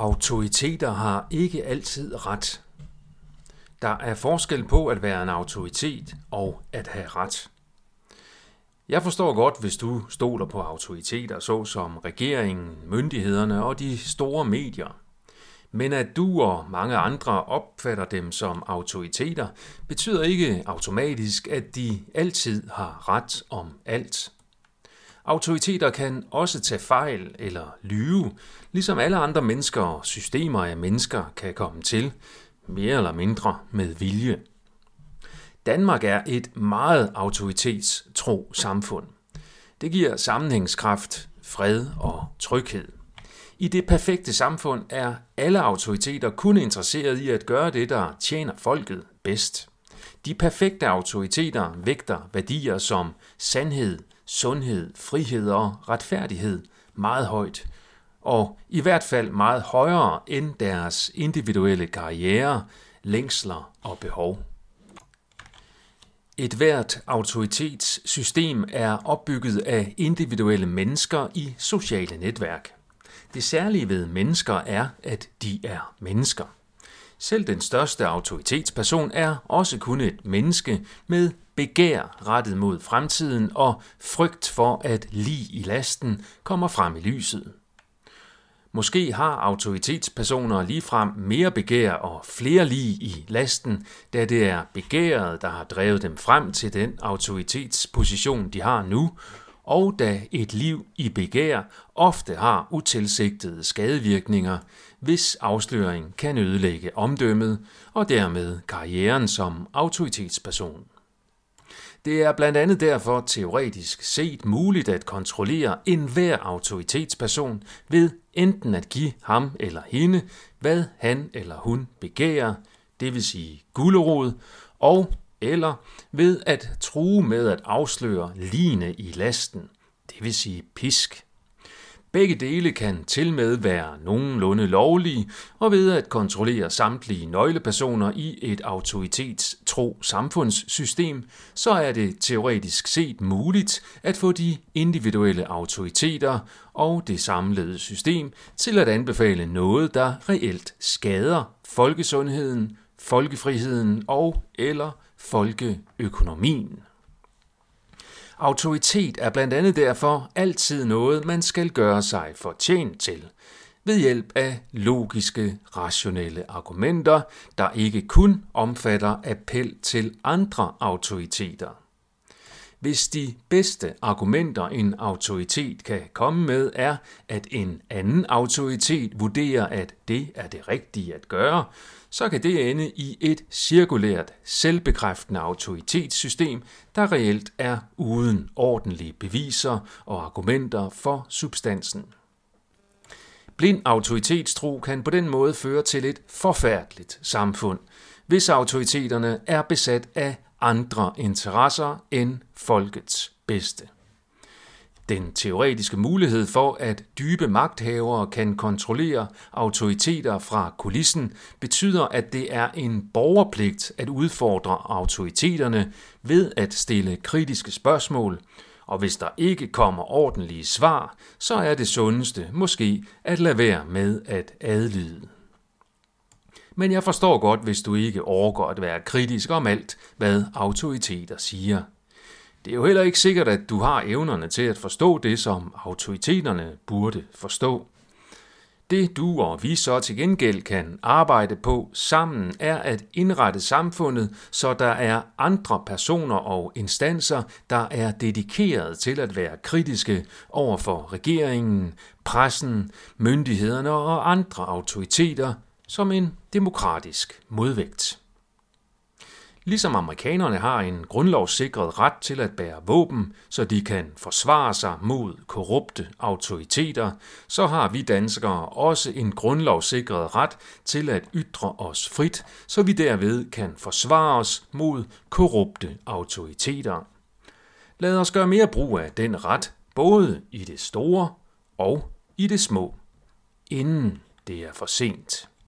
Autoriteter har ikke altid ret. Der er forskel på at være en autoritet og at have ret. Jeg forstår godt, hvis du stoler på autoriteter, såsom regeringen, myndighederne og de store medier. Men at du og mange andre opfatter dem som autoriteter, betyder ikke automatisk, at de altid har ret om alt. Autoriteter kan også tage fejl eller lyve, ligesom alle andre mennesker og systemer af mennesker kan komme til, mere eller mindre med vilje. Danmark er et meget autoritetstro samfund. Det giver sammenhængskraft, fred og tryghed. I det perfekte samfund er alle autoriteter kun interesseret i at gøre det, der tjener folket bedst. De perfekte autoriteter vægter værdier som sandhed, sundhed, frihed og retfærdighed meget højt, og i hvert fald meget højere end deres individuelle karriere, længsler og behov. Et hvert autoritetssystem er opbygget af individuelle mennesker i sociale netværk. Det særlige ved mennesker er, at de er mennesker. Selv den største autoritetsperson er også kun et menneske med begær rettet mod fremtiden og frygt for, at lige i lasten kommer frem i lyset. Måske har autoritetspersoner ligefrem mere begær og flere lige i lasten, da det er begæret, der har drevet dem frem til den autoritetsposition, de har nu, og da et liv i begær ofte har utilsigtede skadevirkninger, hvis afsløring kan ødelægge omdømmet og dermed karrieren som autoritetsperson. Det er blandt andet derfor teoretisk set muligt at kontrollere enhver autoritetsperson ved enten at give ham eller hende, hvad han eller hun begærer, det vil sige gulerod, og eller ved at true med at afsløre line i lasten, det vil sige pisk. Begge dele kan til med være nogenlunde lovlige, og ved at kontrollere samtlige nøglepersoner i et autoritetstro samfundssystem, så er det teoretisk set muligt at få de individuelle autoriteter og det samlede system til at anbefale noget, der reelt skader folkesundheden, folkefriheden og eller folkeøkonomien. Autoritet er blandt andet derfor altid noget, man skal gøre sig fortjent til, ved hjælp af logiske, rationelle argumenter, der ikke kun omfatter appel til andre autoriteter. Hvis de bedste argumenter en autoritet kan komme med er, at en anden autoritet vurderer, at det er det rigtige at gøre, så kan det ende i et cirkulært, selvbekræftende autoritetssystem, der reelt er uden ordentlige beviser og argumenter for substansen. Blind autoritetstro kan på den måde føre til et forfærdeligt samfund, hvis autoriteterne er besat af andre interesser end folkets bedste. Den teoretiske mulighed for, at dybe magthavere kan kontrollere autoriteter fra kulissen, betyder, at det er en borgerpligt at udfordre autoriteterne ved at stille kritiske spørgsmål, og hvis der ikke kommer ordentlige svar, så er det sundeste måske at lade være med at adlyde. Men jeg forstår godt, hvis du ikke overgår at være kritisk om alt, hvad autoriteter siger. Det er jo heller ikke sikkert, at du har evnerne til at forstå det, som autoriteterne burde forstå. Det du og vi så til gengæld kan arbejde på sammen er at indrette samfundet, så der er andre personer og instanser, der er dedikeret til at være kritiske over for regeringen, pressen, myndighederne og andre autoriteter som en demokratisk modvægt. Ligesom amerikanerne har en grundlovssikret ret til at bære våben, så de kan forsvare sig mod korrupte autoriteter, så har vi danskere også en grundlovssikret ret til at ytre os frit, så vi derved kan forsvare os mod korrupte autoriteter. Lad os gøre mere brug af den ret, både i det store og i det små, inden det er for sent.